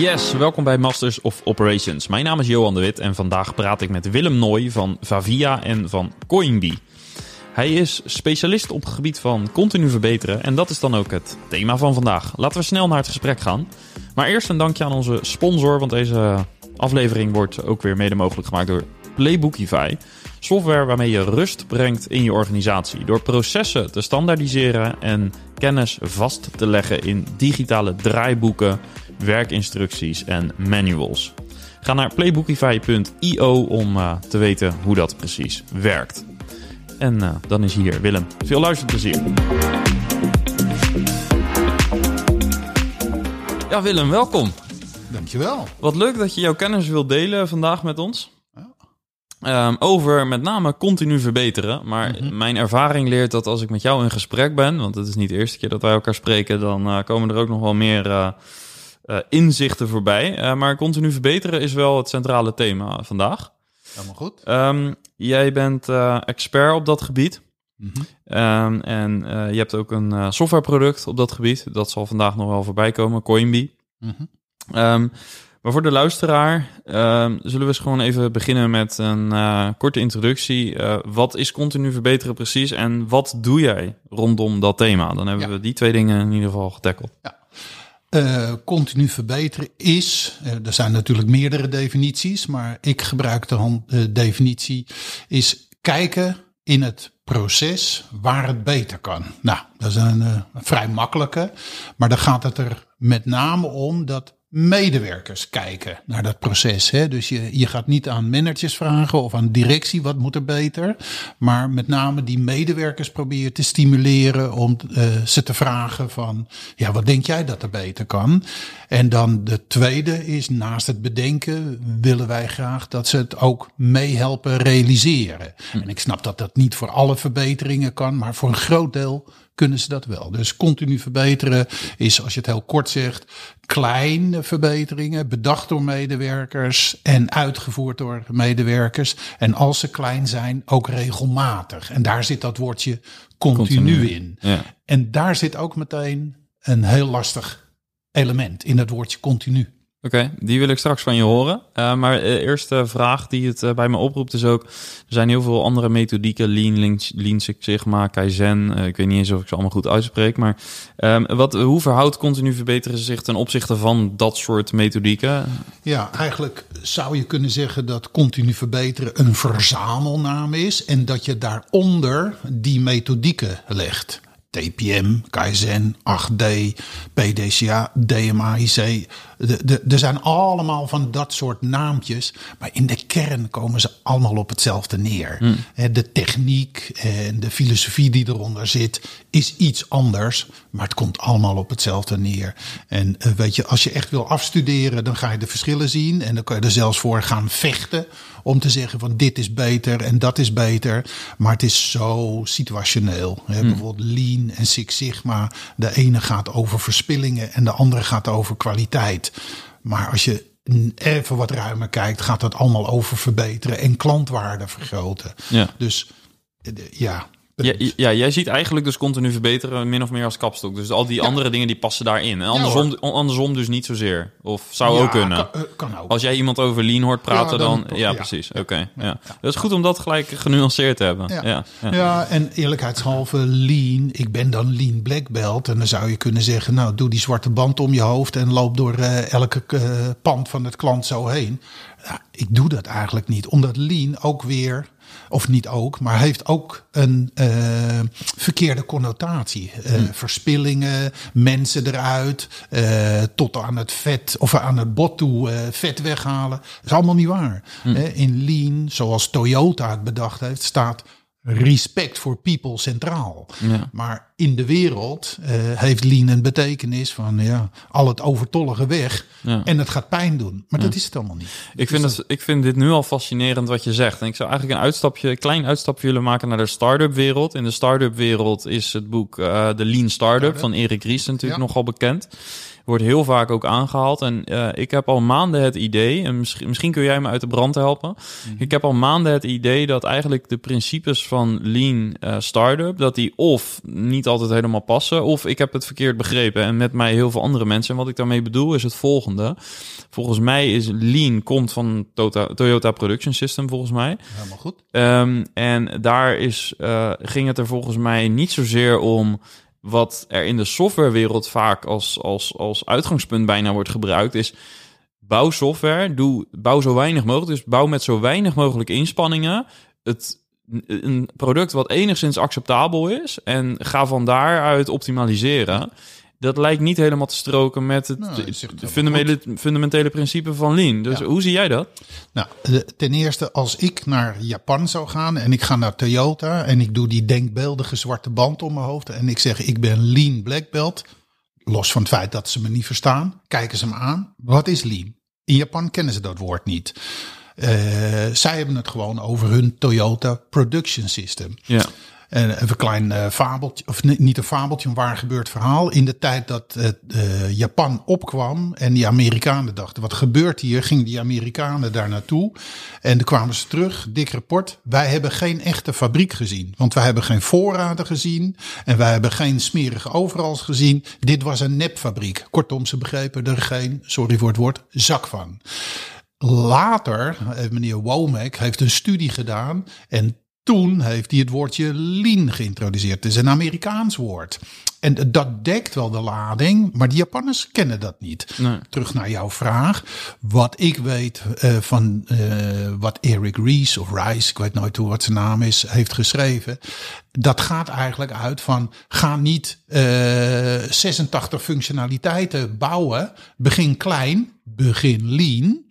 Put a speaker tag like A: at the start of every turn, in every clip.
A: Yes, welkom bij Masters of Operations. Mijn naam is Johan de Wit en vandaag praat ik met Willem Nooy van Vavia en van Coinbee. Hij is specialist op het gebied van continu verbeteren en dat is dan ook het thema van vandaag. Laten we snel naar het gesprek gaan. Maar eerst een dankje aan onze sponsor, want deze aflevering wordt ook weer mede mogelijk gemaakt door Playbookify. Software waarmee je rust brengt in je organisatie. Door processen te standaardiseren en kennis vast te leggen in digitale draaiboeken, werkinstructies en manuals. Ga naar playbookify.io om uh, te weten hoe dat precies werkt. En uh, dan is hier Willem. Veel luisterplezier. Ja, Willem, welkom.
B: Dankjewel.
A: Wat leuk dat je jouw kennis wilt delen vandaag met ons. Um, over met name continu verbeteren. Maar mm -hmm. mijn ervaring leert dat als ik met jou in gesprek ben, want het is niet de eerste keer dat wij elkaar spreken, dan uh, komen er ook nog wel meer uh, uh, inzichten voorbij. maar continu verbeteren is wel het centrale thema vandaag.
B: Helemaal goed.
A: Um, jij bent expert op dat gebied. Mm -hmm. um, en je hebt ook een softwareproduct op dat gebied. Dat zal vandaag nog wel voorbij komen, Coinbee. Mm -hmm. Maar voor de luisteraar uh, zullen we eens gewoon even beginnen met een uh, korte introductie. Uh, wat is continu verbeteren precies en wat doe jij rondom dat thema? Dan hebben ja. we die twee dingen in ieder geval getackeld.
B: Ja. Uh, continu verbeteren is, er zijn natuurlijk meerdere definities, maar ik gebruik de hand, definitie, is kijken in het proces waar het beter kan. Nou, dat is een vrij makkelijke, maar dan gaat het er met name om dat medewerkers kijken naar dat proces. Hè? Dus je, je gaat niet aan managers vragen of aan directie wat moet er beter. Maar met name die medewerkers probeer te stimuleren om uh, ze te vragen van ja, wat denk jij dat er beter kan? En dan de tweede is naast het bedenken willen wij graag dat ze het ook meehelpen realiseren. Hm. En ik snap dat dat niet voor alle verbeteringen kan, maar voor een groot deel kunnen ze dat wel. Dus continu verbeteren is, als je het heel kort zegt, kleine verbeteringen, bedacht door medewerkers en uitgevoerd door medewerkers. En als ze klein zijn, ook regelmatig. En daar zit dat woordje continu, continu. in. Ja. En daar zit ook meteen een heel lastig element in het woordje continu.
A: Oké, die wil ik straks van je horen. Uh, maar de eerste vraag die het uh, bij me oproept is ook... er zijn heel veel andere methodieken, Lean, Lean, Six Sigma, Kaizen... Ik weet niet eens of ik ze allemaal goed uitspreek... maar um, wat, hoe verhoudt continu verbeteren zich ten opzichte van dat soort methodieken?
B: Ja, eigenlijk zou je kunnen zeggen dat continu verbeteren een verzamelnaam is... en dat je daaronder die methodieken legt. TPM, Kaizen, 8D, PDCA, DMAIC. Er zijn allemaal van dat soort naampjes. Maar in de kern komen ze allemaal op hetzelfde neer. Mm. De techniek en de filosofie die eronder zit is iets anders. Maar het komt allemaal op hetzelfde neer. En weet je, als je echt wil afstuderen, dan ga je de verschillen zien. En dan kan je er zelfs voor gaan vechten om te zeggen van dit is beter en dat is beter. Maar het is zo situationeel. Hè? Hmm. Bijvoorbeeld Lean en Six Sigma. De ene gaat over verspillingen en de andere gaat over kwaliteit. Maar als je even wat ruimer kijkt, gaat het allemaal over verbeteren en klantwaarde vergroten.
A: Ja.
B: Dus ja,
A: ja, ja, jij ziet eigenlijk dus continu verbeteren min of meer als kapstok. Dus al die ja. andere dingen die passen daarin. En andersom, ja, andersom dus niet zozeer. Of zou ook kunnen.
B: Kan, kan, ook.
A: Als jij iemand over lean hoort praten, dan, dan, Ja, precies. Oké. Okay, ja. Dat is goed om dat gelijk genuanceerd te hebben.
B: Ja, ja. en eerlijkheidshalve lean. Ik ben dan lean black belt. En dan zou je kunnen zeggen, nou doe die zwarte band om je hoofd en loop door uh, elke uh, pand van het klant zo heen. Nou, ik doe dat eigenlijk niet. Omdat lean ook weer of niet ook, maar heeft ook een uh, verkeerde connotatie. Uh, hmm. Verspillingen, mensen eruit, uh, tot aan het vet of aan het bot toe vet weghalen. Dat is allemaal niet waar. Hmm. In Lean, zoals Toyota het bedacht heeft, staat respect voor people centraal.
A: Ja.
B: Maar in de wereld uh, heeft lean een betekenis van ja, al het overtollige weg
A: ja.
B: en het gaat pijn doen. Maar ja. dat is het allemaal niet.
A: Ik vind, het, ik vind dit nu al fascinerend wat je zegt. En ik zou eigenlijk een uitstapje, een klein uitstapje willen maken naar de start-up wereld. In de start-up wereld is het boek uh, The Lean Startup van Erik Ries natuurlijk nogal bekend wordt heel vaak ook aangehaald. En uh, ik heb al maanden het idee, en misschien, misschien kun jij me uit de brand helpen. Mm -hmm. Ik heb al maanden het idee dat eigenlijk de principes van van lean uh, startup, dat die of niet altijd helemaal passen, of ik heb het verkeerd begrepen en met mij heel veel andere mensen. En wat ik daarmee bedoel is het volgende. Volgens mij is lean komt van Toyota, Toyota Production System, volgens mij.
B: Helemaal goed.
A: Um, en daar is, uh, ging het er volgens mij niet zozeer om wat er in de softwarewereld vaak als, als, als uitgangspunt bijna wordt gebruikt, is bouw software, doe, bouw zo weinig mogelijk. Dus bouw met zo weinig mogelijk inspanningen het, een product wat enigszins acceptabel is en ga van daaruit optimaliseren. Dat lijkt niet helemaal te stroken met het
B: Nou,
A: fundamentele, fundamentele principe van Lean. Dus
B: Ja.
A: hoe zie jij dat?
B: Nou, ten eerste, als ik naar Japan zou gaan en ik ga naar Toyota en ik doe die denkbeeldige zwarte band om mijn hoofd en ik zeg ik ben lean black belt, los van het feit dat ze me niet verstaan, kijken ze me aan. Wat is lean? In Japan kennen ze dat woord niet. Eh, zij hebben het gewoon over hun Toyota Production System.
A: Ja.
B: En even een klein eh, fabeltje, of ni- niet een fabeltje, een waar gebeurd verhaal. In de tijd dat eh, Japan opkwam en die Amerikanen dachten, wat gebeurt hier? Gingen die Amerikanen daar naartoe en dan kwamen ze terug, dik rapport. Wij hebben geen echte fabriek gezien, want wij hebben geen voorraden gezien en wij hebben geen smerige overals gezien. Dit was een nepfabriek. Kortom, ze begrepen er geen, sorry voor het woord, zak van. Later, eh, meneer Womack heeft een studie gedaan en toen heeft hij het woordje lean geïntroduceerd. Het is een Amerikaans woord. En dat dekt wel de lading, maar de Japanners kennen dat niet.
A: Nee.
B: Terug naar jouw vraag. Wat ik weet eh, van eh, wat Eric Ries of Rice, ik weet nooit hoe wat zijn naam is, heeft geschreven. Dat gaat eigenlijk uit van ga niet eh 86 functionaliteiten bouwen. Begin klein, begin lean.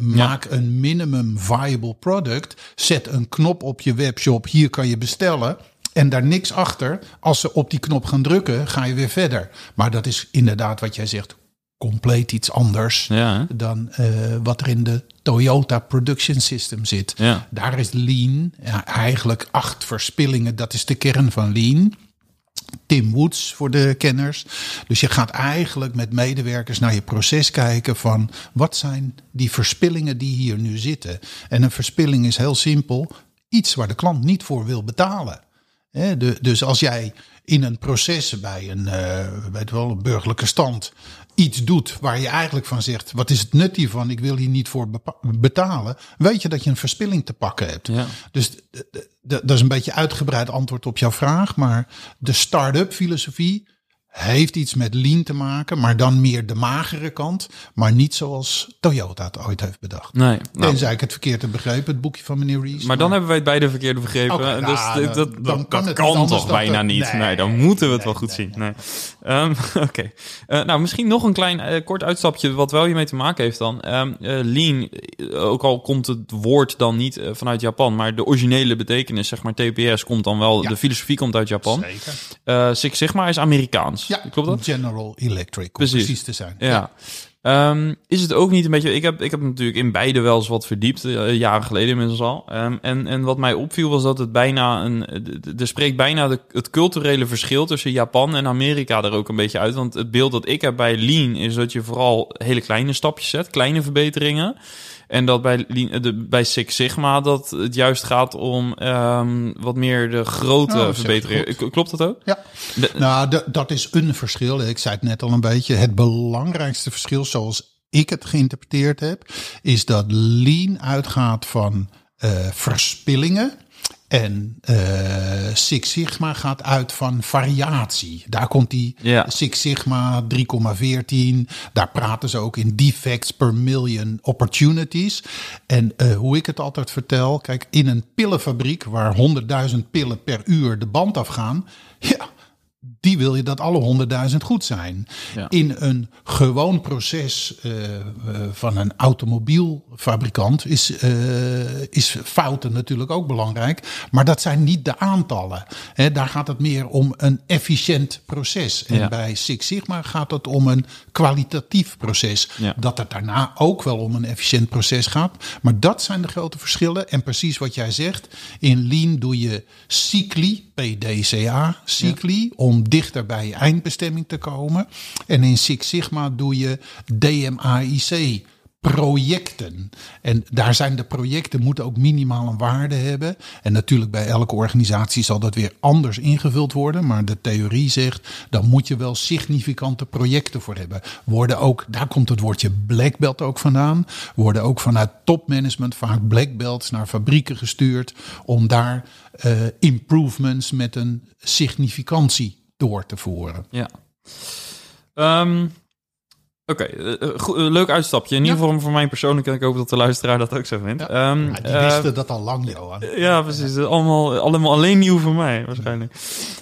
B: Maak een minimum viable product. Zet een knop op je webshop. Hier kan je bestellen. En daar niks achter. Als ze op die knop gaan drukken, ga je weer verder. Maar dat is inderdaad wat jij zegt. Compleet iets anders
A: Ja,
B: dan eh, wat er in de Toyota Production System zit.
A: Ja.
B: Daar is lean ja, eigenlijk acht verspillingen. Dat is de kern van lean. Tim Woods voor de kenners. Dus je gaat eigenlijk met medewerkers naar je proces kijken van wat zijn die verspillingen die hier nu zitten. En een verspilling is heel simpel. Iets waar de klant niet voor wil betalen. Dus als jij in een proces bij een, eh, weet wel, een burgerlijke stand iets doet waar je eigenlijk van zegt: wat is het nut hiervan? Ik wil hier niet voor betalen. Weet je dat je een verspilling te pakken hebt.
A: Ja.
B: Dus dat is een beetje uitgebreid antwoord op jouw vraag. Maar de start-up filosofie heeft iets met lean te maken, maar dan meer de magere kant. Maar niet zoals Toyota het ooit heeft bedacht.
A: Nee. Nou,
B: Tenzij ik het verkeerd heb begrepen, het boekje van meneer Rees.
A: maar dan hebben wij het beide verkeerde begrepen. Dus
B: nou,
A: dat,
B: dan-
A: dat,
B: dan
A: dat
B: kan het
A: kan toch bijna niet. Nee,
B: nee,
A: dan moeten we het
B: nee,
A: wel goed
B: nee,
A: zien. Nee. Ehm, Oké. Eh, nou, misschien nog een klein eh, kort uitstapje wat wel hiermee te maken heeft dan. Ehm, eh, lean, ook al komt het woord dan niet vanuit Japan, maar de originele betekenis, zeg maar TPS, komt dan wel,
B: Ja.
A: de filosofie komt uit Japan.
B: Zeker.
A: Six Sigma is Amerikaans.
B: Ja,
A: Klopt dat?
B: General Electric, om
A: Precies.
B: precies, te zijn.
A: Ja. Ehm, is het ook niet een beetje... Ik heb, ik heb natuurlijk in beide wel eens wat verdiept, eh, jaren geleden inmiddels al. Ehm, en, en wat mij opviel was dat het bijna een... Er spreekt bijna de, het culturele verschil tussen Japan en Amerika er ook een beetje uit. Want het beeld dat ik heb bij Lean is dat je vooral hele kleine stapjes zet, kleine verbeteringen. En dat bij, de, bij Six Sigma dat het juist gaat om ehm, wat meer de grote
B: Oh,
A: verbeteringen. Klopt dat ook?
B: Ja,
A: De-
B: nou, dat is een verschil. Ik zei het net al een beetje. Het belangrijkste verschil, zoals ik het geïnterpreteerd heb, is dat lean uitgaat van eh, verspillingen. En eh, Six Sigma gaat uit van variatie. Daar komt die. Six Sigma 3,14. Daar praten ze ook in defects per million opportunities. En eh, hoe ik het altijd vertel, kijk, in een pillenfabriek waar 100.000 pillen per uur de band afgaan, ja, die wil je dat alle 100.000 goed zijn.
A: Ja.
B: In een gewoon proces eh, eh, van een automobielfabrikant is, eh, is fouten natuurlijk ook belangrijk. Maar dat zijn niet de aantallen. Daar gaat het meer om een efficiënt proces. En
A: Ja.
B: bij Six Sigma gaat het om een kwalitatief proces.
A: Ja.
B: Dat het daarna ook wel om een efficiënt proces gaat. Maar dat zijn de grote verschillen. En precies wat jij zegt. In Lean doe je cycli, PDCA, cycli, om dichter bij je eindbestemming te komen. En in Six Sigma doe je DMAIC projecten. En daar zijn de projecten moeten ook minimaal een waarde hebben. En natuurlijk bij elke organisatie zal dat weer anders ingevuld worden. Maar de theorie zegt, dan moet je wel significante projecten voor hebben. Worden ook, daar komt het woordje black belt ook vandaan. Worden ook vanuit topmanagement vaak black belts naar fabrieken gestuurd. Om daar uh, improvements met een significantie door te voeren.
A: Ja. Um, Oké, okay, uh, uh, leuk uitstapje. In ieder geval voor mij persoonlijk. En ik hoop dat de luisteraar dat ook zo vindt.
B: Ja. Um, ja, die wisten uh, dat al lang, Johan.
A: Ja, precies. Allemaal, allemaal alleen nieuw voor mij, waarschijnlijk.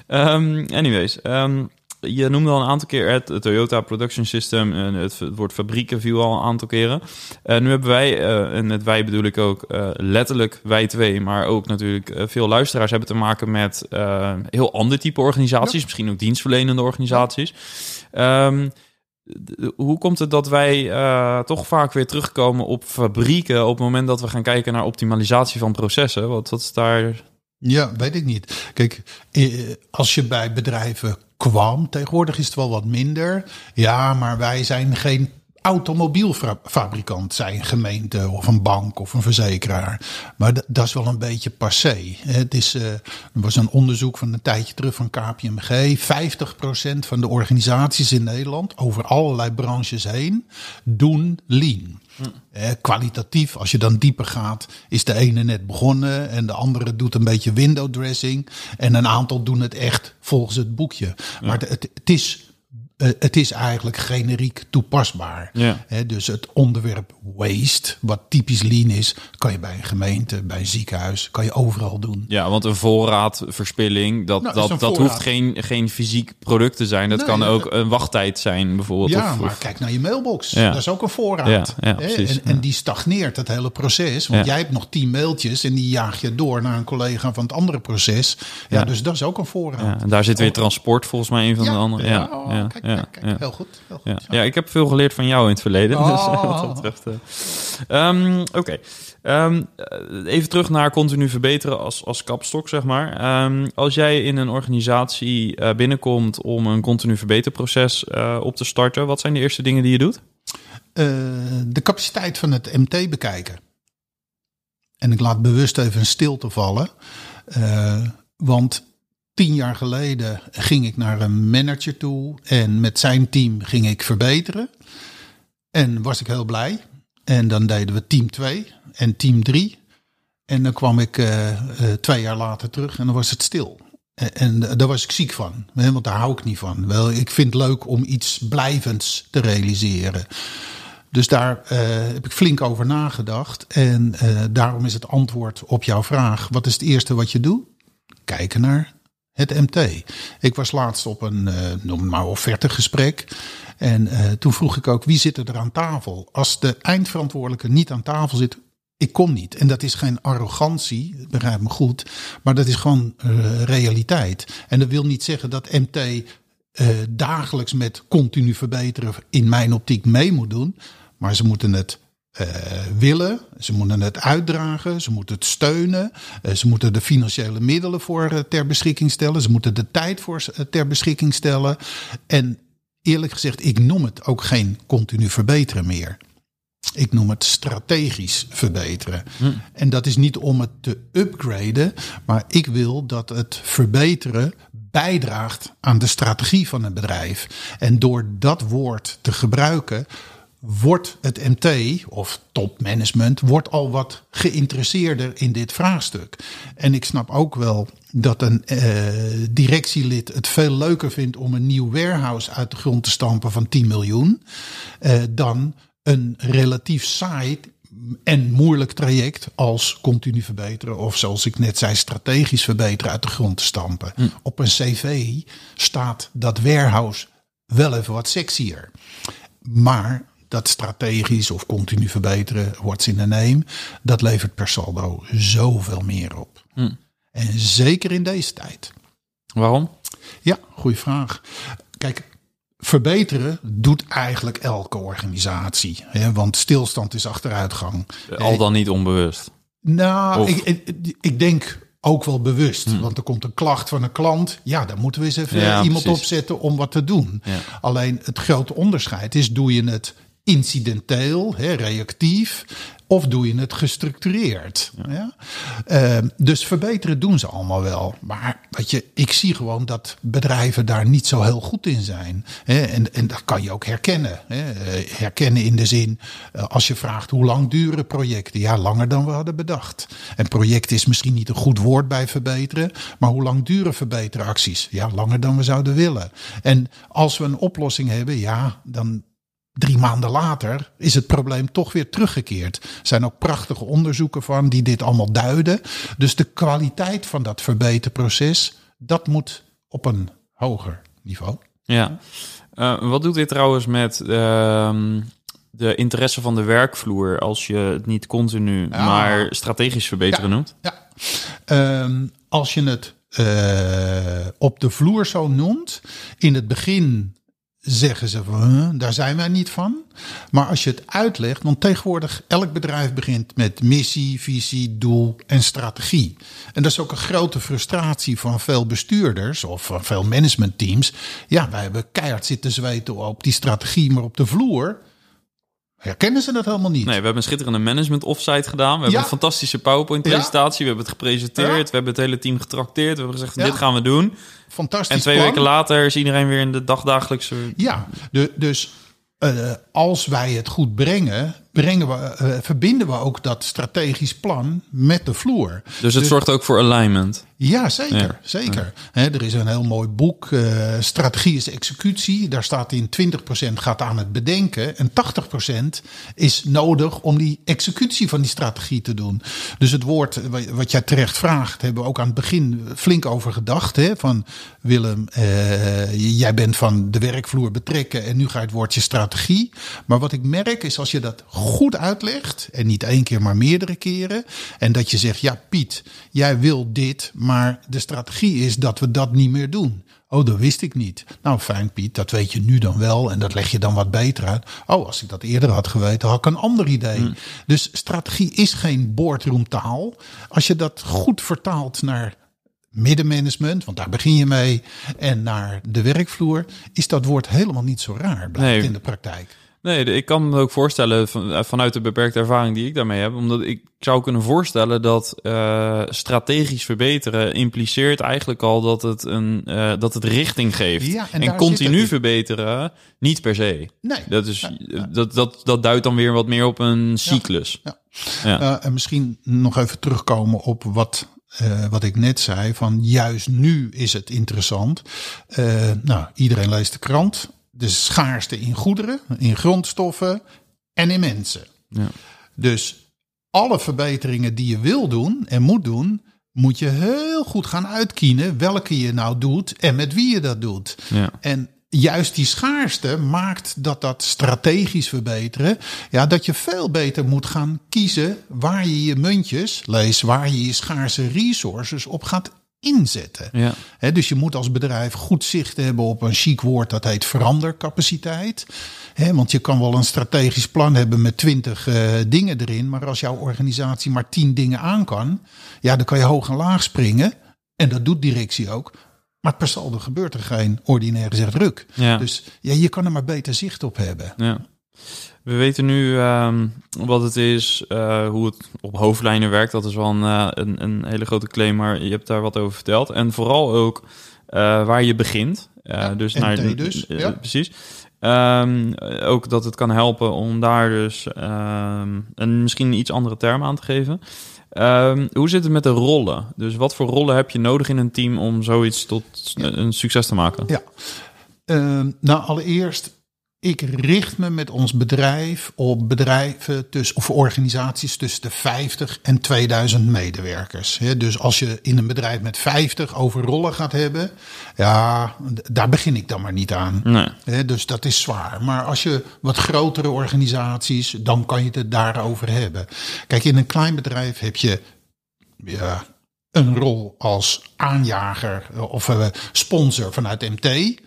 A: Um, anyways, um, je noemde al een aantal keer het, het Toyota Production System. En het, het woord fabrieken viel al een aantal keren. Uh, nu hebben wij, uh, en met wij bedoel ik ook uh, letterlijk wij twee, maar ook natuurlijk veel luisteraars hebben te maken met heel ander type organisaties. Ja. Misschien ook dienstverlenende organisaties. Ja hoe komt het dat wij uh, toch vaak weer terugkomen op fabrieken op het moment dat we gaan kijken naar optimalisatie van processen? Wat, wat is daar.
B: Ja, weet ik niet. Kijk, eh, als je bij bedrijven kwam, tegenwoordig is het wel wat minder. Ja, maar wij zijn geen automobielfabrikant zijn, gemeente of een bank of een verzekeraar. Maar dat is wel een beetje passé. Het is, uh, er was een onderzoek van een tijdje terug van KPMG. 50% van de organisaties in Nederland, over allerlei branches heen, doen lean. Eh, kwalitatief, als je dan dieper gaat, is de ene net begonnen en de andere doet een beetje window dressing. En een aantal doen het echt volgens het boekje. Maar het, het is uh, het is eigenlijk generiek toepasbaar.
A: Ja.
B: dus het onderwerp waste, wat typisch lean is, kan je bij een gemeente, bij een ziekenhuis, kan je overal doen.
A: Ja, want een voorraadverspilling, dat, nou, dat, dat hoeft geen, geen fysiek product te zijn. Dat nee, kan ook een wachttijd zijn, bijvoorbeeld.
B: Ja,
A: of,
B: maar kijk naar je mailbox. Ja. Dat is ook een voorraad.
A: Ja, precies,
B: en, en, die stagneert het hele proces. Want jij hebt nog tien mailtjes en die jaag je door naar een collega van het andere proces. Ja, dus dat is ook een voorraad.
A: en daar zit weer transport volgens mij een van de andere. Ja,
B: oh, kijk, ja, kijk, heel goed. Heel goed
A: ja. ja. ik heb veel geleerd van jou in het verleden. Dus oh. wat dat betreft. Um, Oké. Okay. Um, even terug naar continu verbeteren als, als kapstok, zeg maar. Um, als jij in een organisatie uh, binnenkomt om een continu verbeterproces uh, op te starten, wat zijn de eerste dingen die je doet?
B: Uh, de capaciteit van het MT bekijken. En ik laat bewust even een stilte vallen. want tien jaar geleden ging ik naar een manager toe en met zijn team ging ik verbeteren. En was ik heel blij. En dan deden we team 2 en team 3. En dan kwam ik uh, uh, twee jaar later terug en dan was het stil. En, daar was ik ziek van, want daar hou ik niet van. Wel, ik vind het leuk om iets blijvends te realiseren. Dus daar uh, heb ik flink over nagedacht. En daarom is het antwoord op jouw vraag: wat is het eerste wat je doet? Kijken naar het MT. Ik was laatst op een, uh, noem maar offertegesprek. En uh, toen vroeg ik ook, wie zit er aan tafel? Als de eindverantwoordelijke niet aan tafel zit, ik kom niet. En dat is geen arrogantie, begrijp me goed. Maar dat is gewoon uh, realiteit. En dat wil niet zeggen dat MT dagelijks met continu verbeteren in mijn optiek mee moet doen. Maar ze moeten het uh, willen. Ze moeten het uitdragen. Ze moeten het steunen. Uh, ze moeten de financiële middelen voor uh, ter beschikking stellen. Ze moeten de tijd voor ter beschikking stellen. En eerlijk gezegd, ik noem het ook geen continu verbeteren meer. Ik noem het strategisch verbeteren. Hm. En dat is niet om het te upgraden, maar ik wil dat het verbeteren bijdraagt aan de strategie van een bedrijf. En door dat woord te gebruiken, wordt het MT of topmanagement wordt al wat geïnteresseerder in dit vraagstuk. En ik snap ook wel dat een uh, directielid het veel leuker vindt om een nieuw warehouse uit de grond te stampen van 10 miljoen uh, dan een relatief saai en moeilijk traject als continu verbeteren of zoals ik net zei strategisch verbeteren uit de grond te stampen. Hm. Op een cv staat dat warehouse wel even wat sexier. Maar dat strategisch of continu verbeteren, what's in the name, dat levert per saldo zoveel meer op. Hm. En zeker in deze tijd.
A: Waarom?
B: Ja, goede vraag. Kijk, verbeteren doet eigenlijk elke organisatie. Hè? Want stilstand is achteruitgang.
A: Al dan niet onbewust.
B: Nou, ik, ik, ik, denk ook wel bewust. Hm. Want er komt een klacht van een klant. Ja, dan moeten we eens even iemand opzetten om wat te doen. Ja. Alleen het grote onderscheid is: doe je het incidenteel, hè, reactief. Of doe je het gestructureerd? Ja. Ehm, dus verbeteren doen ze allemaal wel. Maar weet je, ik zie gewoon dat bedrijven daar niet zo heel goed in zijn. Hè. En, en dat kan je ook herkennen. Hè. Eh, herkennen in de zin, eh, als je vraagt hoe lang duren projecten? Ja, langer dan we hadden bedacht. En project is misschien niet een goed woord bij verbeteren. Maar hoe lang duren verbeteracties? Ja, langer dan we zouden willen. En als we een oplossing hebben, ja, dan Drie maanden later is het probleem toch weer teruggekeerd. Er zijn ook prachtige onderzoeken van die dit allemaal duiden. Dus de kwaliteit van dat verbeterproces, dat moet op een hoger niveau.
A: Ja, uh, wat doet dit trouwens met uh, de interesse van de werkvloer als je het niet continu, maar strategisch verbeteren
B: ja.
A: noemt?
B: Ja, uh, als je het uh, op de vloer zo noemt, in het begin zeggen ze van, daar zijn wij niet van. Maar als je het uitlegt, want tegenwoordig elk bedrijf begint met missie, visie, doel en strategie. En dat is ook een grote frustratie van veel bestuurders of van veel managementteams. Ja, wij hebben keihard zitten zweten op die strategie, maar op de vloer herkennen ze dat helemaal niet.
A: Nee, we hebben een schitterende management offsite gedaan. We hebben een fantastische PowerPoint presentatie. We hebben het gepresenteerd. We hebben het hele team getrakteerd. We hebben gezegd, dit gaan we doen.
B: Fantastisch
A: En twee weken later is iedereen weer in de dagdagelijkse...
B: Ja, de, dus uh, als wij het goed brengen, brengen we, uh, verbinden we ook dat strategisch plan met de vloer.
A: Dus het zorgt ook voor alignment.
B: Ja, zeker. Ja. zeker. Ja. er is een heel mooi boek, uh, Strategie is executie. Daar staat in 20% gaat aan het bedenken en 80% is nodig om die executie van die strategie te doen. Dus het woord wat jij terecht vraagt, hebben we ook aan het begin flink over gedacht. Hè? Van Willem, uh, jij bent van de werkvloer betrekken en nu ga je het woordje strategie. Maar wat ik merk is als je dat goed uitlegt, en niet één keer, maar meerdere keren, en dat je zegt, ja Piet, jij wil dit, maar de strategie is dat we dat niet meer doen. Oh, dat wist ik niet. Nou, fijn Piet, dat weet je nu dan wel en dat leg je dan wat beter uit. Oh, als ik dat eerder had geweten, had ik een ander idee. Hmm. Dus strategie is geen boardroomtaal. Als je dat goed vertaalt naar middenmanagement, want daar begin je mee, en naar de werkvloer, is dat woord helemaal niet zo raar, blijkt nee. in de praktijk.
A: Nee, ik kan me ook voorstellen van, vanuit de beperkte ervaring die ik daarmee heb, omdat ik zou kunnen voorstellen dat uh, strategisch verbeteren impliceert eigenlijk al dat het een uh, dat het richting geeft.
B: Ja,
A: en, en continu verbeteren niet per se.
B: Nee.
A: Dat is ja, dat dat dat duidt dan weer wat meer op een cyclus.
B: Ja. ja. Uh, en misschien nog even terugkomen op wat uh, wat ik net zei, van juist nu is het interessant. Uh, nou, iedereen leest de krant. De schaarste in goederen, in grondstoffen en in mensen.
A: Ja.
B: Dus alle verbeteringen die je wil doen en moet doen, moet je heel goed gaan uitkiezen welke je nou doet en met wie je dat doet.
A: Ja.
B: En juist die schaarste maakt dat dat strategisch verbeteren. Ja, dat je veel beter moet gaan kiezen waar je je muntjes, lees waar je je schaarse resources op gaat inzetten.
A: Ja.
B: He, dus je moet als bedrijf goed zicht hebben op een chic woord dat heet verandercapaciteit. He, want je kan wel een strategisch plan hebben met twintig uh, dingen erin, maar als jouw organisatie maar tien dingen aan kan, ja, dan kan je hoog en laag springen. En dat doet directie ook. Maar per saldo gebeurt er geen ordinaire druk.
A: Ja.
B: Dus ja, je kan er maar beter zicht op hebben.
A: Ja. We weten nu um, wat het is, uh, hoe het op hoofdlijnen werkt. Dat is wel een, uh, een, een, hele grote claim, maar je hebt daar wat over verteld. En vooral ook uh, waar je begint.
B: Ja,
A: dus
B: naar de, dus, ja.
A: Precies. Um, ook dat het kan helpen om daar dus um, een misschien een iets andere term aan te geven. Um, hoe zit het met de rollen? Dus wat voor rollen heb je nodig in een team om zoiets tot ja. een succes te maken?
B: Ja, nou allereerst, ik richt me met ons bedrijf op bedrijven tussen, of organisaties tussen de 50 en 2000 medewerkers. Dus als je in een bedrijf met 50 over rollen gaat hebben, ja, daar begin ik dan maar niet aan.
A: Nee.
B: Dus dat is zwaar. Maar als je wat grotere organisaties, dan kan je het daarover hebben. Kijk, in een klein bedrijf heb je ja, een rol als aanjager of sponsor vanuit MT.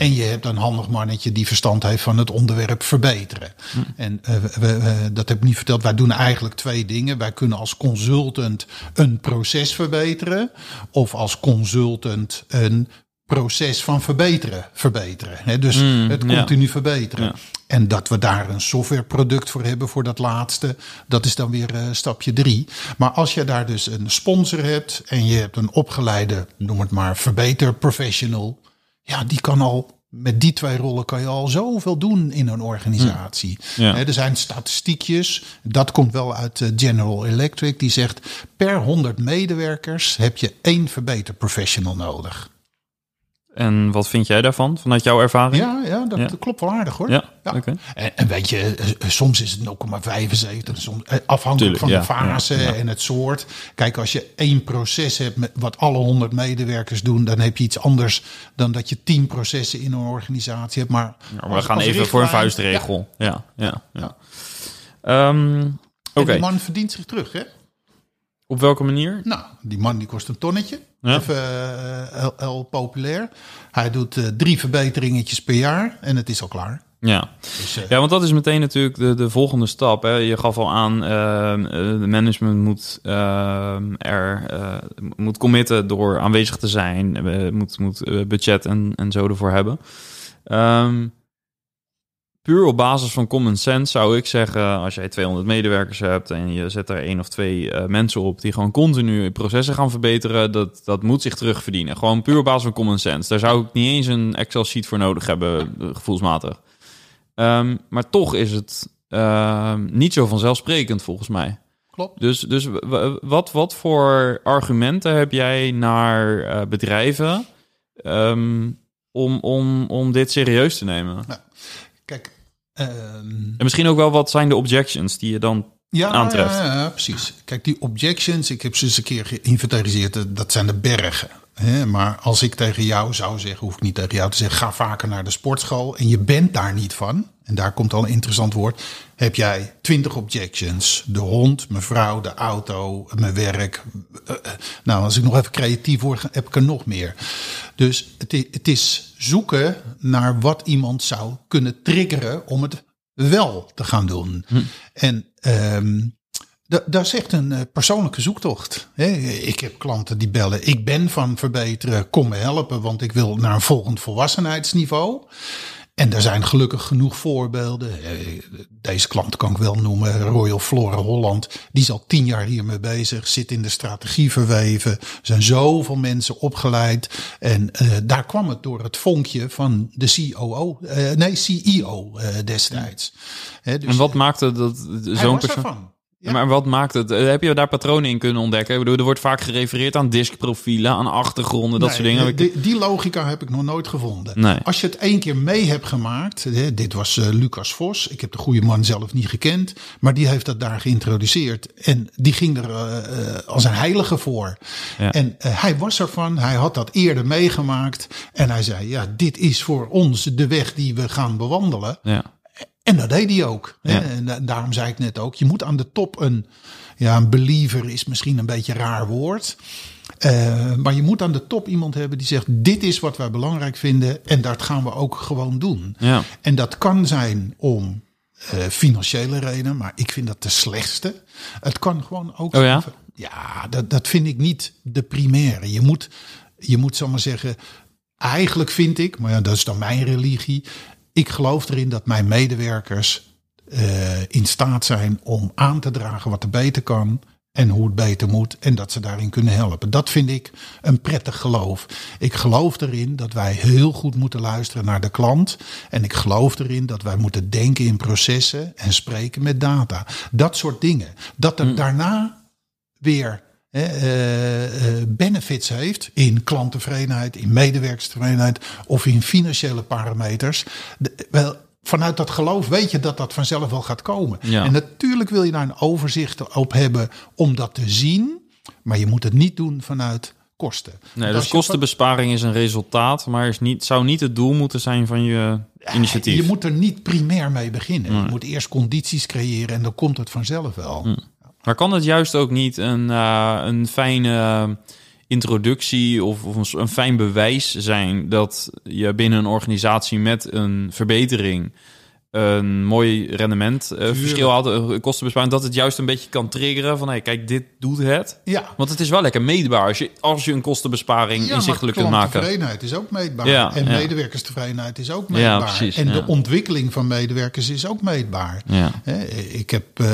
B: En je hebt een handig mannetje die verstand heeft van het onderwerp verbeteren. Hm. En uh, we, we, dat heb ik niet verteld. Wij doen eigenlijk twee dingen. Wij kunnen als consultant een proces verbeteren. Of als consultant een proces van verbeteren verbeteren. Dus het
A: ja.
B: continu verbeteren.
A: Ja.
B: En dat we daar een softwareproduct voor hebben voor dat laatste, dat is dan weer eh, stapje drie. Maar als je daar dus een sponsor hebt en je hebt een opgeleide, noem het maar, verbeter professional, ja, die kan al. Met die twee rollen kan je al zoveel doen in een organisatie.
A: Ja.
B: Er zijn statistiekjes, dat komt wel uit eh, General Electric, die zegt per 100 medewerkers heb je één verbeter professional nodig.
A: En wat vind jij daarvan, vanuit jouw ervaring?
B: Ja, ja, dat
A: Ja.
B: klopt wel aardig hoor.
A: Ja, oké.
B: En, en weet je, eh, eh, soms is het 0,75, soms, eh, afhankelijk
A: Tuurlijk,
B: van
A: ja,
B: de fase
A: ja, ja.
B: en het soort. Kijk, als je één proces hebt met wat alle 100 medewerkers doen, dan heb je iets anders dan dat je 10 processen in een organisatie hebt. Maar,
A: Ja, maar we gaan even voor een vuistregel. Ja, ja, ja. Ehm,
B: Ja.
A: Oké,
B: En die man verdient zich terug, hè?
A: Op welke manier?
B: Nou, die man die kost een tonnetje.
A: Ja.
B: Even eh, heel, heel populair. Hij doet eh, drie verbeteringetjes per jaar en het is al klaar.
A: Ja.
B: Dus, eh,
A: ja, want dat is meteen natuurlijk de, de volgende stap. Hè. Je gaf al aan, de management moet er moet committen door aanwezig te zijn, moet, moet budget en, en zo ervoor hebben. Ehm, puur op basis van common sense zou ik zeggen, als jij 200 medewerkers hebt en je zet er één of twee eh, mensen op die gewoon continu processen gaan verbeteren, dat, dat moet zich terugverdienen. Gewoon puur op basis van common sense. Daar zou ik niet eens een Excel-sheet voor nodig hebben, eh, gevoelsmatig. Ehm, maar toch is het ehm, niet zo vanzelfsprekend volgens mij.
B: klopt.
A: Dus, dus wat, wat voor argumenten heb jij naar eh, bedrijven ehm, om, om, om dit serieus te nemen?
B: Kijk, ehm,
A: En misschien ook wel wat zijn de objections die je dan...
B: Ja,
A: aantreft.
B: Ja, ja, precies. Kijk, die objections, ik heb ze eens een keer geïnventariseerd, dat zijn de bergen. Hè? Maar als ik tegen jou zou zeggen, hoef ik niet tegen jou te zeggen, ga vaker naar de sportschool en je bent daar niet van, en daar komt al een interessant woord, heb jij 20 objections. De hond, mijn vrouw, de auto, mijn werk. Eh, eh, Nou, als ik nog even creatief word, heb ik er nog meer. Dus het het is zoeken naar wat iemand zou kunnen triggeren om het wel te gaan doen. En ehm, da- dat is echt een eh, persoonlijke zoektocht. Ik heb klanten die bellen, ik ben van verbeteren, kom me helpen, want ik wil naar een volgend volwassenheidsniveau. En er zijn gelukkig genoeg voorbeelden. Eh, Deze klant kan ik wel noemen, Royal Flora Holland. Die is al tien jaar hiermee bezig, zit in de strategie verweven. Er zijn zoveel mensen opgeleid. En eh, daar kwam het door het vonkje van de COO, eh, nee, CEO destijds. Dus
A: En wat maakte dat zo'n persoon...
B: ervan.
A: Ja. Maar wat maakt het? eh, Heb je daar patronen in kunnen ontdekken? Ik bedoel, er wordt vaak gerefereerd aan diskprofielen, aan achtergronden, dat
B: Nee,
A: soort dingen.
B: Die, die logica heb ik nog nooit gevonden.
A: Nee.
B: Als je het één keer mee hebt gemaakt, dit was eh, Lucas Vos, ik heb de goede man zelf niet gekend, maar die heeft dat daar geïntroduceerd en die ging er eh, als een heilige voor.
A: Ja.
B: En hij was ervan, hij had dat eerder meegemaakt en hij zei, ja, dit is voor ons de weg die we gaan bewandelen.
A: Ja.
B: En dat deed hij ook.
A: Ja.
B: En da- daarom zei ik net ook, je moet aan de top een, ja, een believer is misschien een beetje een raar woord. Eh, maar je moet aan de top iemand hebben die zegt, dit is wat wij belangrijk vinden en dat gaan we ook gewoon doen.
A: Ja.
B: En dat kan zijn om eh, financiële redenen, maar ik vind dat de slechtste. Het kan gewoon ook
A: Oh ja?
B: zijn- ja, dat, dat vind ik niet de primaire. Je moet, je moet zomaar zeggen, eigenlijk vind ik, maar ja, dat is dan mijn religie. Ik geloof erin dat mijn medewerkers eh, in staat zijn om aan te dragen wat er beter kan en hoe het beter moet en dat ze daarin kunnen helpen. Dat vind ik een prettig geloof. Ik geloof erin dat wij heel goed moeten luisteren naar de klant en ik geloof erin dat wij moeten denken in processen en spreken met data. Dat soort dingen. Dat er daarna weer benefits heeft in klanttevredenheid, in medewerkerstevredenheid of in financiële parameters. De- wel, vanuit dat geloof weet je dat dat vanzelf wel gaat komen.
A: Ja.
B: En natuurlijk wil je daar een overzicht op hebben om dat te zien, maar je moet het niet doen vanuit kosten.
A: Nee, dus kostenbesparing is een resultaat, maar is niet, zou niet het doel moeten zijn van je initiatief.
B: Je moet er niet primair mee beginnen. Je moet eerst condities creëren en dan komt het vanzelf wel.
A: Mm. Maar kan het juist ook niet een, eh, een fijne introductie of, of een fijn bewijs zijn dat je binnen een organisatie met een verbetering een mooi rendement uh, verschil had, uh, kostenbesparing, dat het juist een beetje kan triggeren van, hey, kijk, dit doet het.
B: Ja.
A: Want het is wel lekker meetbaar als je, als je een kostenbesparing
B: Ja,
A: inzichtelijk kunt maken.
B: klanttevredenheid is ook meetbaar.
A: Ja,
B: en
A: ja.
B: medewerkerstevredenheid is ook
A: Ja,
B: meetbaar.
A: precies,
B: en de ontwikkeling van medewerkers is ook meetbaar. Ik heb, eh,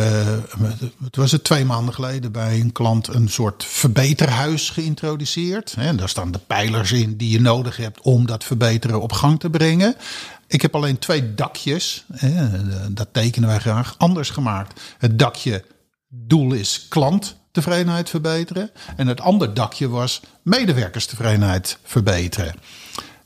B: het was het twee maanden geleden, bij een klant een soort verbeterhuis geïntroduceerd. En daar staan de pijlers in die je nodig hebt om dat verbeteren op gang te brengen. Ik heb alleen twee dakjes, hè, dat tekenen wij graag, anders gemaakt. Het dakje doel is klanttevredenheid verbeteren. En het andere dakje was medewerkerstevredenheid verbeteren.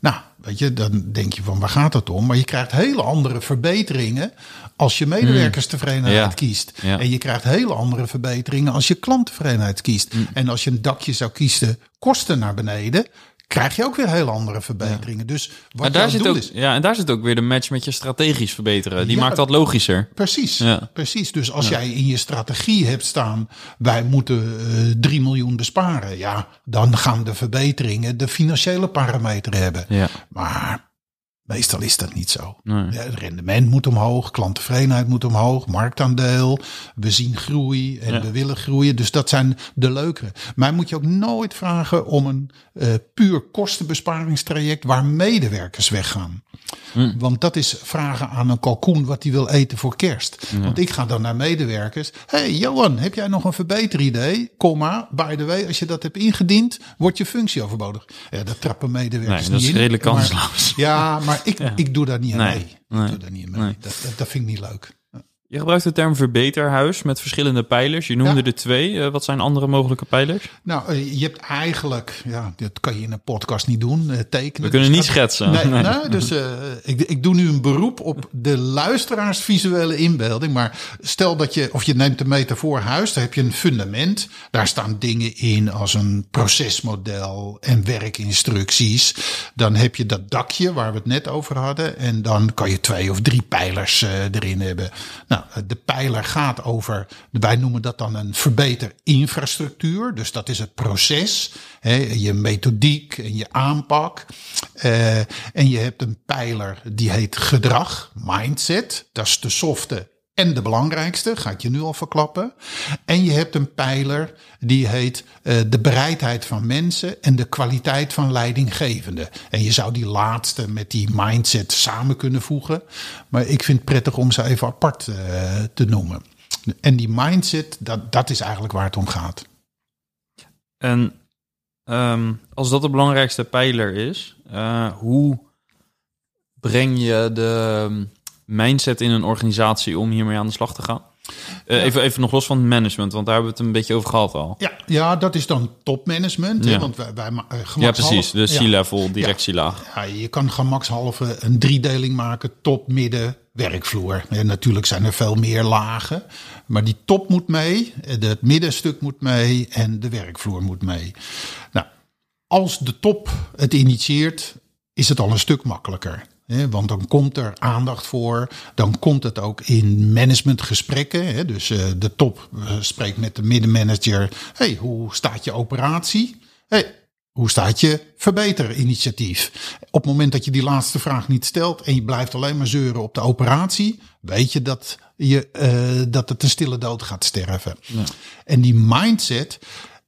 B: Nou, weet je, dan denk je van waar gaat het om? Maar je krijgt hele andere verbeteringen als je medewerkerstevredenheid
A: Ja.
B: kiest.
A: Ja.
B: En je krijgt hele andere verbeteringen als je klanttevredenheid kiest. En als je een dakje zou kiezen, kosten naar beneden, krijg je ook weer hele andere verbeteringen. Dus wat
A: Maar daar
B: jouw
A: zit
B: doel
A: ook,
B: is.
A: ja, en daar zit ook weer de match met je strategisch verbeteren. Die
B: Ja.
A: maakt dat logischer.
B: Precies,
A: Ja.
B: precies. Dus als jij in je strategie hebt staan, wij moeten eh 3 miljoen besparen, ja, dan gaan de verbeteringen de financiële parameter hebben.
A: Ja.
B: Maar meestal is dat niet zo.
A: Nee.
B: Ja, het rendement moet omhoog, klanttevredenheid moet omhoog, marktaandeel, we zien groei en
A: Ja.
B: we willen groeien. Dus dat zijn de leukere. Maar moet je ook nooit vragen om een eh, puur kostenbesparingstraject waar medewerkers weggaan.
A: Hm.
B: Want dat is vragen aan een kalkoen wat hij wil eten voor kerst. Want ik ga dan naar medewerkers. hey Johan, heb jij nog een verbeteridee? Komma, by the way, als je dat hebt ingediend, wordt je functie overbodig. Ja, dat trappen medewerkers
A: Nee, dat
B: niet
A: is redelijk kansloos.
B: ja, maar ik, ik doe daar niet aan
A: Nee,
B: mee.
A: nee,
B: ik doe daar niet aan mee.
A: nee.
B: Dat, dat, dat vind ik niet leuk.
A: Je gebruikt de term verbeterhuis met verschillende pijlers. Je noemde
B: Ja.
A: er twee. Eh, wat zijn andere mogelijke pijlers?
B: Nou, eh, je hebt eigenlijk, ja, dat kan je in een podcast niet doen, eh, tekenen.
A: We kunnen
B: Dus
A: niet
B: dat-
A: schetsen.
B: Nee,
A: Nee.
B: nee, dus ik, ik doe nu een beroep op de luisteraars visuele inbeelding. Maar stel dat je, of je neemt de metafoor huis, daar heb je een fundament. Daar staan dingen in als een procesmodel en werkinstructies. Dan heb je dat dakje waar we het net over hadden. En dan kan je twee of drie pijlers erin hebben. Nou, de pijler gaat over, wij noemen dat dan een verbeter infrastructuur. Dus dat is het proces, hè, je methodiek en je aanpak. Eh, en je hebt een pijler die heet gedrag, mindset. Dat is de softe en de belangrijkste, ga ik je nu al verklappen. En je hebt een pijler die heet eh, de bereidheid van mensen en de kwaliteit van leidinggevende. En je zou die laatste met die mindset samen kunnen voegen. Maar ik vind het prettig om ze even apart eh, te noemen. En die mindset, dat, dat is eigenlijk waar het om gaat.
A: En ehm, als dat de belangrijkste pijler is, eh, hoe breng je de mindset in een organisatie om hiermee aan de slag te gaan? Eh, even, even nog los van het management, want daar hebben we het een beetje over gehad al.
B: Ja, ja dat is dan topmanagement. hè. Want wij, wij eh,
A: Ja, precies. De. C-level, directielaag.
B: Ja, je kan gemakshalve een driedeling maken: top, midden, werkvloer. En natuurlijk zijn er veel meer lagen. Maar die top moet mee, het middenstuk moet mee en de werkvloer moet mee. Nou, als de top het initieert, is het al een stuk makkelijker. Want dan komt er aandacht voor. Dan komt het ook in managementgesprekken. Dus eh, de top eh, spreekt met de middenmanager. hey, hoe staat je operatie? Hey, hoe staat je verbeterinitiatief? Op het moment dat je die laatste vraag niet stelt en je blijft alleen maar zeuren op de operatie, weet je dat, je, eh, dat het een stille dood gaat sterven. En die mindset,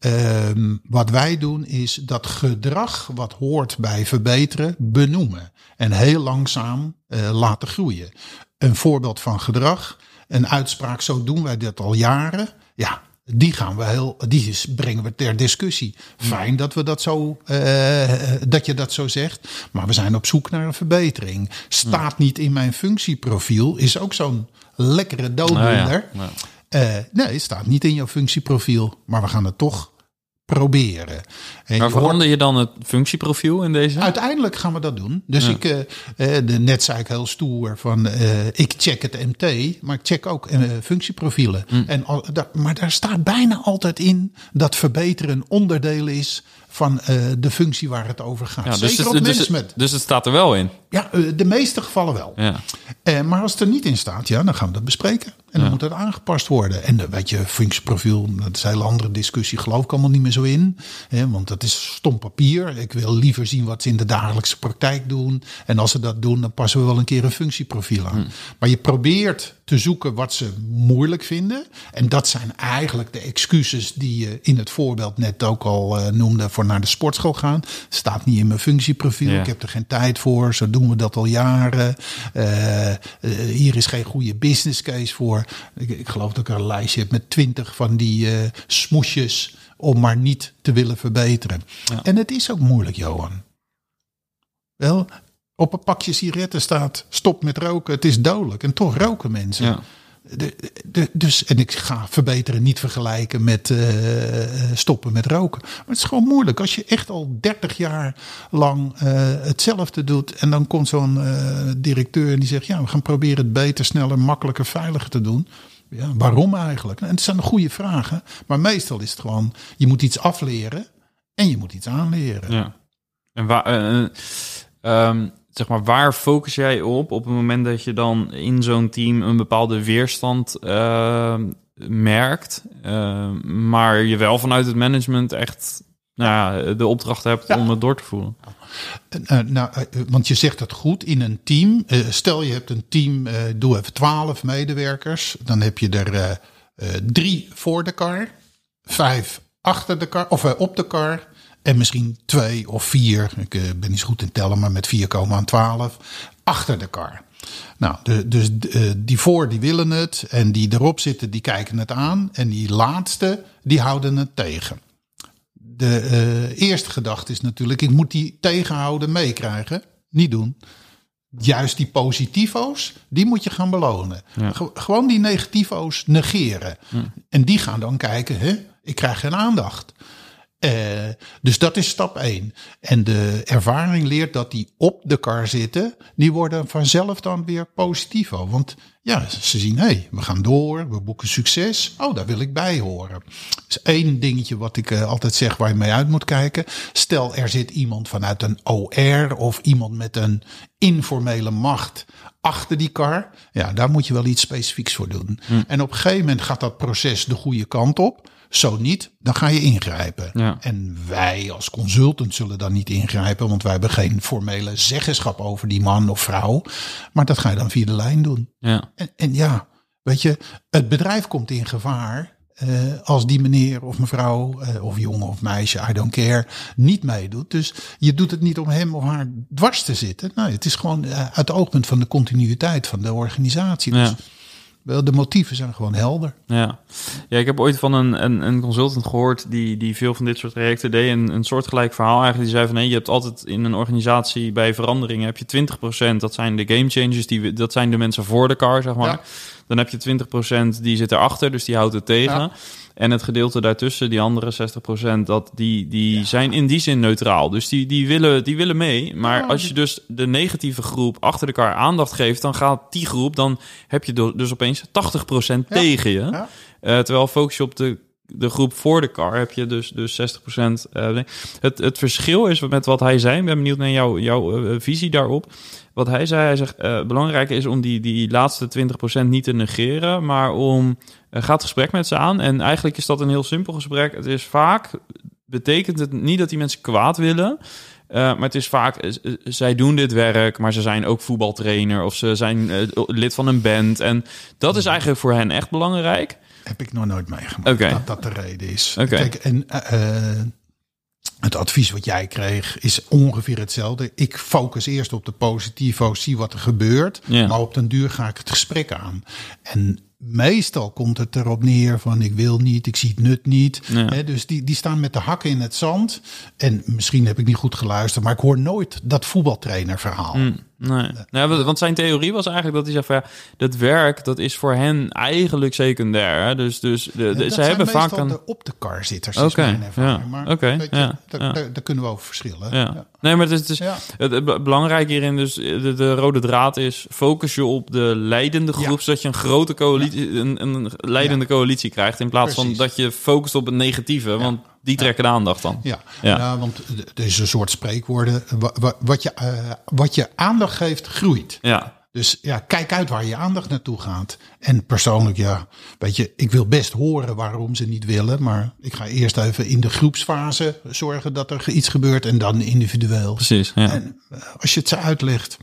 B: ehm, wat wij doen, is dat gedrag wat hoort bij verbeteren, benoemen. En heel langzaam eh, laten groeien. Een voorbeeld van gedrag, een uitspraak, zo doen wij dat al jaren. Ja, die gaan we heel, die is, brengen we ter discussie. Fijn dat we dat zo, eh, dat je dat zo zegt. Maar we zijn op zoek naar een verbetering. Staat niet in mijn functieprofiel, is ook zo'n lekkere dooddoener.
A: Ja, ja.
B: Eh, nee, het staat niet in jouw functieprofiel, maar we gaan het toch proberen. En
A: Maar
B: je
A: verander je dan het functieprofiel in deze?
B: Uiteindelijk gaan we dat doen. Dus ik, eh, eh, de, net zei ik heel stoer van eh, ik check het MT, maar ik check ook eh, functieprofielen. En al, daar, maar daar staat bijna altijd in dat verbeteren een onderdeel is van uh, de functie waar het over gaat. Ja, Zeker dus, op
A: dus,
B: management.
A: Dus, het staat er wel in?
B: Ja, uh, de meeste gevallen wel. Ja. Uh, maar als het er niet in staat, ja, dan gaan we dat bespreken. En dan moet het aangepast worden. En weet je, functieprofiel, dat is een hele andere discussie. Geloof ik allemaal niet meer zo in. Hè, want dat is stom papier. Ik wil liever zien wat ze in de dagelijkse praktijk doen. En als ze dat doen, dan passen we wel een keer een functieprofiel aan. Hmm. Maar je probeert te zoeken wat ze moeilijk vinden. En dat zijn eigenlijk de excuses die je in het voorbeeld net ook al uh, noemde voor naar de sportschool gaan. Staat niet in mijn functieprofiel. Ik heb er geen tijd voor. Zo doen we dat al jaren. Uh, uh, hier is geen goede business case voor. Ik, ik, geloof dat ik een lijstje heb met twintig van die smoesjes om maar niet te willen verbeteren. En het is ook moeilijk, Johan. Wel, op een pakje sigaretten staat stop met roken, het is dodelijk. En toch roken mensen. Ja. Dus, en ik ga verbeteren niet vergelijken met uh, stoppen met roken. Maar het is gewoon moeilijk. Als je echt al 30 jaar lang uh, hetzelfde doet. En dan komt zo'n uh, directeur en die zegt: Ja, we gaan proberen het beter, sneller, makkelijker, veiliger te doen. Ja, waarom eigenlijk? En het zijn goede vragen. Maar meestal is het gewoon: je moet iets afleren en je moet iets aanleren.
A: Ja. En waar. Um, zeg maar, waar focus jij op op het moment dat je dan in zo'n team een bepaalde weerstand uh, merkt, uh, maar je wel vanuit het management echt nou ja, de opdracht hebt om het door te voeren?
B: Uh, nou, want je zegt dat goed in een team. stel je hebt een team, doe even twaalf medewerkers, dan heb je er drie voor de kar, vijf achter de kar of op de kar en misschien twee of vier, ik eh, ben niet zo goed in tellen, maar met vier komen aan twaalf, achter de kar. Nou, de, dus uh, die voor die willen het en die erop zitten die kijken het aan en die laatste die houden het tegen. De uh, eerste gedachte is natuurlijk, ik moet die tegenhouden meekrijgen. Niet doen. Juist die positivo's, die moet je gaan belonen. Gewoon die negativo's negeren. En die gaan dan kijken, hè, ik krijg geen aandacht. Uh, dus dat is stap 1. En de ervaring leert dat die op de kar zitten, die worden vanzelf dan weer positivo. Want ja, ze zien, hé, hey, we gaan door, we boeken succes. Oh, daar wil ik bij horen. Dus één dingetje wat ik uh, altijd zeg waar je mee uit moet kijken. Stel, er zit iemand vanuit een OR of iemand met een informele macht achter die kar. Ja, daar moet je wel iets specifieks voor doen. Hm. En op een gegeven moment gaat dat proces de goede kant op. Zo niet, dan ga je ingrijpen. Ja. En wij als consultant zullen dan niet ingrijpen, want wij hebben geen formele zeggenschap over die man of vrouw. Maar dat ga je dan via de lijn doen. Ja. En, en ja, weet je, het bedrijf komt in gevaar uh, als die meneer of mevrouw uh, of jongen of meisje, I don't care, niet meedoet. Dus je doet het niet om hem of haar dwars te zitten. Nou, het is gewoon uh, uit het oogpunt van de continuïteit van de organisatie. Dus ja. Wel, de motieven zijn gewoon helder.
A: Ja, ja ik heb ooit van een, een, een consultant gehoord die, die veel van dit soort trajecten deed. Een, een soortgelijk verhaal eigenlijk. Die zei van nee, je hebt altijd in een organisatie bij veranderingen heb je 20%. Dat zijn de game changers, die, dat zijn de mensen voor de car, zeg maar. Dan heb je 20% die zit erachter, dus die houdt het tegen. Ja. En het gedeelte daartussen, die andere 60%, dat die, die zijn in die zin neutraal. Dus die, die, willen, die willen mee. Maar als je dus de negatieve groep achter elkaar aandacht geeft, dan gaat die groep, dan heb je dus opeens 80% tegen je. Uh, terwijl focus je op de de groep voor de car heb je dus, dus 60%. Uh, het, het verschil is met wat hij zei. Ik ben benieuwd naar jou, jouw uh, visie daarop. Wat hij zei, hij zegt, uh, belangrijk is om die, die laatste 20% niet te negeren, maar om uh, gaat gesprek met ze aan. En eigenlijk is dat een heel simpel gesprek. Het is vaak, betekent het niet dat die mensen kwaad willen, uh, maar het is vaak, zij doen dit werk, maar ze zijn ook voetbaltrainer of ze zijn lid van een band. En dat is eigenlijk voor hen echt belangrijk.
B: Heb ik nog nooit meegemaakt okay. dat dat de reden is. Okay. Kijk, en het advies wat jij kreeg is ongeveer hetzelfde. Ik focus eerst op de positivo, zie wat er gebeurt. Maar op den duur ga ik het gesprek aan. En meestal komt het erop neer van ik wil niet, ik zie het nut niet. Ja. dus die, die staan met de hakken in het zand. En misschien heb ik niet goed geluisterd, maar ik hoor nooit dat voetbaltrainer verhaal. Mm.
A: Nee. nee, want zijn theorie was eigenlijk dat hij zei van ja, dat werk dat is voor hen eigenlijk secundair. Hè? Dus, dus de, de, ze hebben vaak een
B: de op de car zitters. Oké, okay. ja. maar okay. je, ja. Daar, daar, daar, kunnen we over verschillen.
A: Ja. Nee, maar het is, het, is het, belangrijk hierin dus de, de, rode draad is focus je op de leidende groep, zodat je een grote coalitie, een, een leidende coalitie krijgt in plaats van dat je focust op het negatieve. Want Die trekken de aandacht dan.
B: Ja,
A: Ja.
B: want er is een soort spreekwoorden. Wa- wa- Wat je, eh, wat je aandacht geeft, groeit.
A: Ja,
B: Dus ja, kijk uit waar je aandacht naartoe gaat. En persoonlijk, ja, weet je, ik wil best horen waarom ze niet willen. Maar ik ga eerst even in de groepsfase zorgen dat er iets gebeurt. En dan individueel.
A: precies. Ja.
B: En eh, als je het ze uitlegt.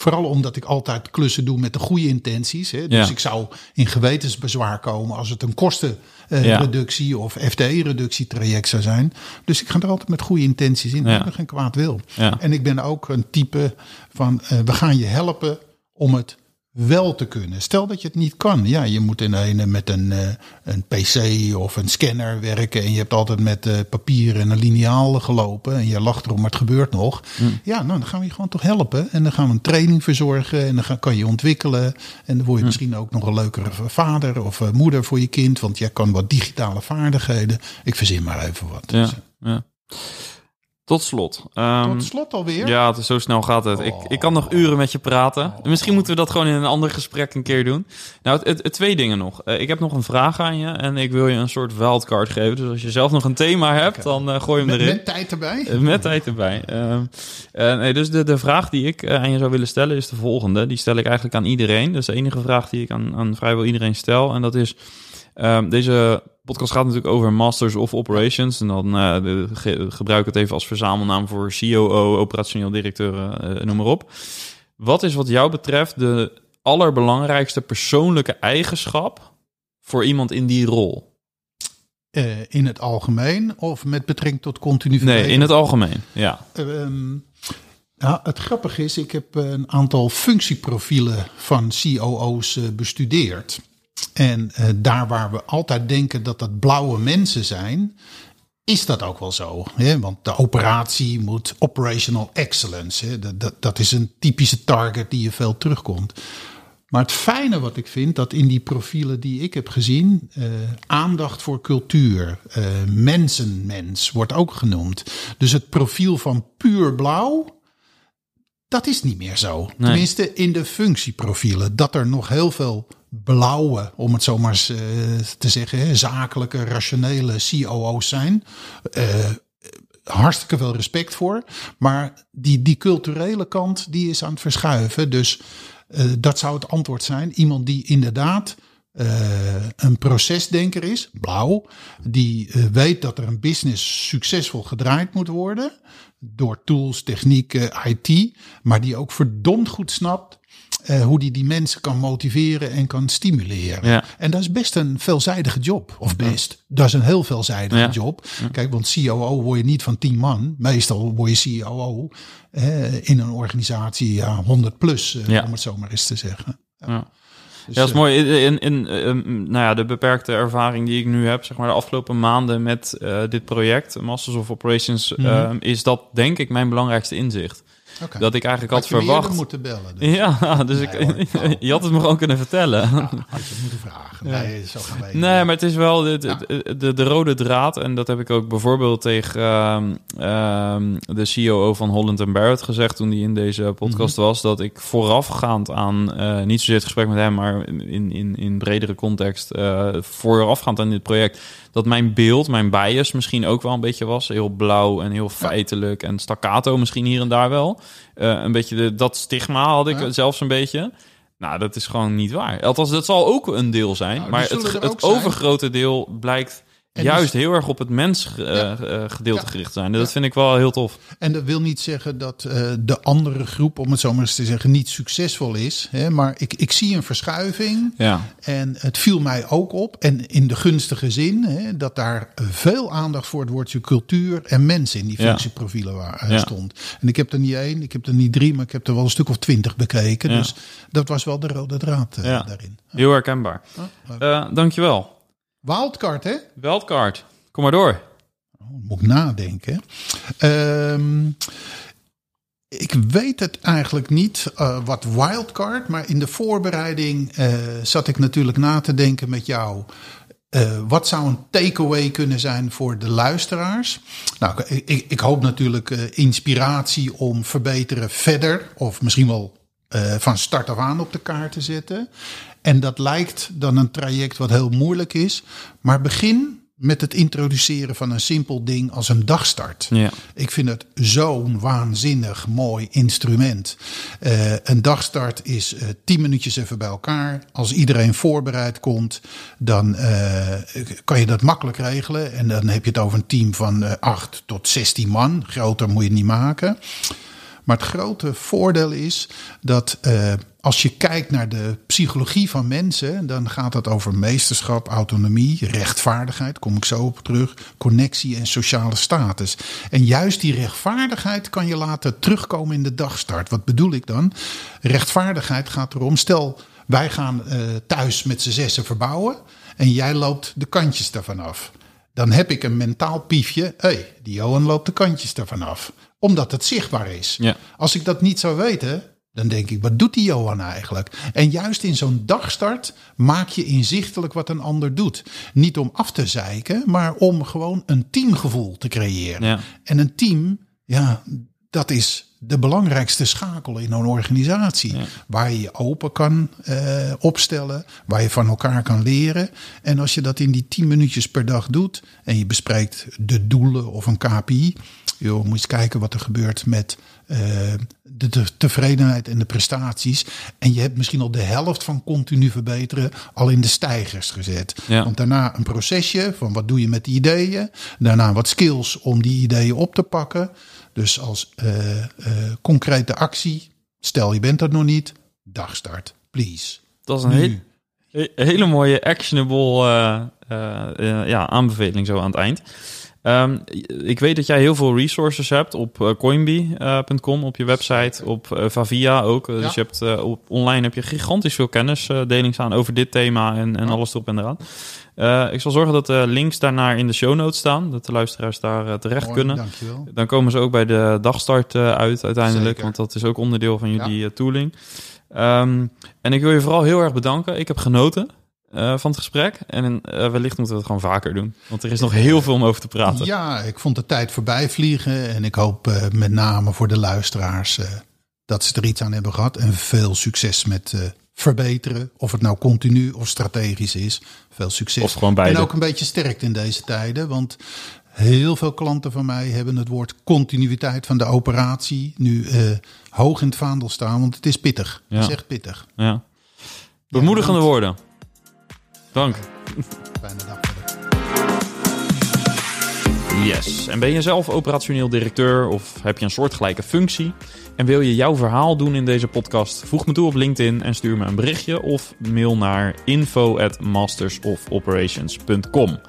B: Vooral omdat ik altijd klussen doe met de goede intenties. Hè? Dus
A: Ja.
B: ik zou in gewetensbezwaar komen als het een kostenreductie of FTE-reductietraject zou zijn. Dus ik ga er altijd met goede intenties in.
A: Ja.
B: Ik heb geen kwaad wil.
A: Ja.
B: En ik ben ook een type van eh, we gaan je helpen om het wel te kunnen. Stel dat je het niet kan. Ja, je moet in een, met een, eh, een PC of een scanner werken. En je hebt altijd met eh, papier en een liniaal gelopen. En je lacht erom, maar het gebeurt nog. Ja, nou, dan gaan we je gewoon toch helpen. En dan gaan we een training verzorgen. En dan ga, kan je ontwikkelen. En dan word je misschien ook nog een leukere vader of eh, moeder voor je kind. Want jij kan wat digitale vaardigheden. Ik verzin maar even wat.
A: Ja,
B: Dus,
A: ja. Tot slot. ehm,
B: Tot slot alweer.
A: Ja, het is zo snel gaat het. Ik, ik kan nog uren met je praten. Misschien moeten we dat gewoon in een ander gesprek een keer doen. Nou, het, het, het twee dingen nog. Eh, ik heb nog een vraag aan je en ik wil je een soort wildcard geven. Dus als je zelf nog een thema hebt, dan eh, gooi hem
B: Met,
A: erin.
B: met tijd erbij.
A: Eh, Met tijd erbij. Ehm, eh, nee, dus de, de vraag die ik aan je zou willen stellen is de volgende. Die stel ik eigenlijk aan iedereen. Dat is de enige vraag die ik aan, aan vrijwel iedereen stel. En dat is, ehm, deze podcast gaat natuurlijk over Masters of Operations. En dan eh, de- ge- gebruik ik het even als verzamelnaam voor COO, operationeel directeur, eh, noem maar op. Wat is wat jou betreft de allerbelangrijkste persoonlijke eigenschap voor iemand in die rol?
B: Eh, in het algemeen of met betrekking tot continu
A: Nee, in het algemeen. Ja.
B: Ehm, nou, het grappige is, ik heb een aantal functieprofielen van COO's eh, bestudeerd. En eh, daar waar we altijd denken dat dat blauwe mensen zijn, is dat ook wel zo. Hè? Want de operatie moet operational excellence. Hè? Dat, dat, dat is een typische target die je veel terugkomt. Maar het fijne wat ik vind, dat in die profielen die ik heb gezien, eh, aandacht voor cultuur, eh, mensenmens wordt ook genoemd. Dus het profiel van puur blauw, dat is niet meer zo. Tenminste in de functieprofielen. Dat er nog heel veel blauwe, om het zo maar eh, te zeggen, zakelijke, rationele COO's zijn. Eh, hartstikke veel respect voor. Maar die, die culturele kant, die is aan het verschuiven. Dus eh, dat zou het antwoord zijn. Iemand die inderdaad eh, een procesdenker is, blauw. Die weet dat er een business succesvol gedraaid moet worden. Door tools, technieken, IT. Maar die ook verdomd goed snapt eh, hoe die die mensen kan motiveren en kan stimuleren.
A: Ja.
B: En dat is best een veelzijdige job. Of best. Dat is een heel veelzijdige
A: Ja.
B: job. Kijk, want COO word je niet van 10 man. Meestal word je COO in een organisatie ja, 100 plus, eh,
A: Ja.
B: om het zo maar eens te zeggen.
A: Ja.
B: Dus,
A: Ja, dat is
B: eh,
A: mooi. In, in, eh, nou ja, de beperkte ervaring die ik nu heb, zeg maar de afgelopen maanden met dit project, Masters of Operations, eh, is dat denk ik mijn belangrijkste inzicht. Dat ik eigenlijk had
B: Had
A: verwacht.
B: moeten bellen. Dus.
A: Ja, dus ik,
B: hoor.
A: je had het me gewoon kunnen vertellen.
B: Had je het moeten vragen. Nee, zo gaan wij.
A: Nee, maar het is wel de, de, de, de rode draad. En dat heb ik ook bijvoorbeeld tegen ehm, ehm, de COO van Holland Barrett gezegd toen hij in deze podcast
B: Mhm.
A: was. Dat ik voorafgaand aan, eh, niet zozeer het gesprek met hem, maar in, in, in bredere context, eh, voorafgaand aan dit project, dat mijn beeld, mijn bias misschien ook wel een beetje was. Heel blauw en heel feitelijk en staccato misschien hier en daar wel. Eh, een beetje de, dat stigma had ik zelfs een beetje. Nou, dat is gewoon niet waar. Althans, dat zal ook een deel zijn.
B: Nou,
A: maar het, het overgrote deel blijkt
B: En
A: juist
B: dus-
A: heel erg op het mens eh,
B: Ja.
A: eh, gedeelte gericht zijn. Dat vind ik wel heel tof.
B: En dat wil niet zeggen dat eh, de andere groep, om het zo maar eens te zeggen, niet succesvol is. Hè? Maar ik, ik zie een verschuiving.
A: Ja,
B: En het viel mij ook op, en in de gunstige zin, hè, dat daar veel aandacht voor het woordje cultuur en mensen in die functieprofielen wa-
A: Ja.
B: stond. En ik heb er niet één, ik heb er niet drie, maar ik heb er wel een stuk of twintig bekeken. Dus dat was wel de rode draad daarin.
A: heel herkenbaar. Eh dankjewel.
B: Wildcard, hè?
A: Wildcard. Kom maar door.
B: Moet ik nadenken. Ehm, ik weet het eigenlijk niet eh, wat wildcard, maar in de voorbereiding eh, zat ik natuurlijk na te denken met jou. Eh, wat zou een takeaway kunnen zijn voor de luisteraars? Nou, ik, ik, hoop natuurlijk inspiratie om verbeteren verder, of misschien wel van start af aan op de kaart te zetten. En dat lijkt dan een traject wat heel moeilijk is, maar begin met het introduceren van een simpel ding als een dagstart.
A: Ja.
B: Ik vind het zo'n waanzinnig mooi instrument. Uh, een dagstart is uh, tien minuutjes even bij elkaar. Als iedereen voorbereid komt, dan uh, kan je dat makkelijk regelen. En dan heb je het over een team van acht tot 16 man. Groter moet je het niet maken. Maar het grote voordeel is dat uh, als je kijkt naar de psychologie van mensen, dan gaat het over meesterschap, autonomie, rechtvaardigheid, kom ik zo op terug, connectie en sociale status. En juist die rechtvaardigheid kan je laten terugkomen in de dagstart. Wat bedoel ik dan? Rechtvaardigheid gaat erom, stel wij gaan uh, thuis met z'n zessen verbouwen en jij loopt de kantjes ervan af. Dan heb ik een mentaal piefje. Hé, hey, die Johan loopt de kantjes ervan af omdat het zichtbaar is.
A: Ja.
B: Als ik dat niet zou weten, dan denk ik, wat doet die Johan eigenlijk? En juist in zo'n dagstart maak je inzichtelijk wat een ander doet. Niet om af te zeiken, maar om gewoon een teamgevoel te creëren.
A: Ja.
B: En een team, ja, dat is de belangrijkste schakel in een organisatie.
A: Ja.
B: Waar je je open kan uh, opstellen, waar je van elkaar kan leren. En als je dat in die tien minuutjes per dag doet en je bespreekt de doelen of een KPI. Joh, moet eens kijken wat er gebeurt met uh, de, de, tevredenheid en de prestaties. En je hebt misschien al de helft van continu verbeteren al in de stijgers gezet.
A: Ja.
B: Want daarna een procesje van wat doe je met die ideeën. Daarna wat skills om die ideeën op te pakken. Dus als uh, uh, concrete actie, stel je bent dat nog niet, dagstart, please.
A: Dat is een he hele mooie actionable uh, ja, aanbeveling zo aan het eind. Um, ik weet dat jij heel veel resources hebt op uh, coinbee.com, op je website, op uh, Favia ook. Ja. Dus je hebt, op, online heb je gigantisch veel kennisdeling staan over dit thema en, en alles erop en eraan. Uh, ik zal zorgen dat de links daarnaar in de show notes staan, dat de luisteraars daar uh, terecht
B: Mooi,
A: kunnen.
B: Dankjewel.
A: Dan komen ze ook bij de dagstart uh, uit uiteindelijk,
B: Zeker.
A: want dat is ook onderdeel van jullie ja. tooling. Um, en ik wil je vooral heel erg bedanken. Ik heb genoten. Uh, van het gesprek. En uh, wellicht moeten we het gewoon vaker doen. Want er is nog heel veel om over te praten.
B: Ja, ik vond de tijd voorbij vliegen. En ik hoop uh, met name voor de luisteraars dat ze er iets aan hebben gehad. En veel succes met verbeteren. Of het nou continu of strategisch is. Veel succes.
A: Of gewoon beide.
B: En ook een beetje sterkt in deze tijden. Want heel veel klanten van mij hebben het woord continuïteit van de operatie nu hoog in het vaandel staan. Want het is pittig.
A: Ja.
B: Het is echt pittig.
A: Ja. Bemoedigende
B: Ja,
A: woorden. Dank.
B: Fijne dag.
A: Yes. En ben je zelf operationeel directeur of heb je een soortgelijke functie en wil je jouw verhaal doen in deze podcast? Voeg me toe op LinkedIn en stuur me een berichtje of mail naar info@mastersofoperations.com.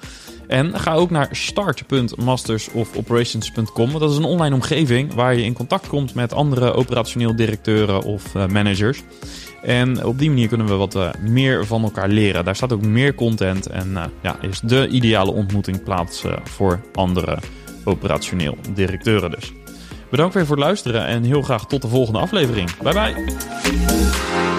A: En ga ook naar start.mastersofoperations.com. Dat is een online omgeving waar je in contact komt met andere operationeel directeuren of uh, managers. En op die manier kunnen we wat uh, meer van elkaar leren. Daar staat ook meer content en uh, ja, is de ideale ontmoeting plaats uh, voor andere operationeel directeuren dus. Bedankt weer voor het luisteren en heel graag tot de volgende aflevering. Bye bye!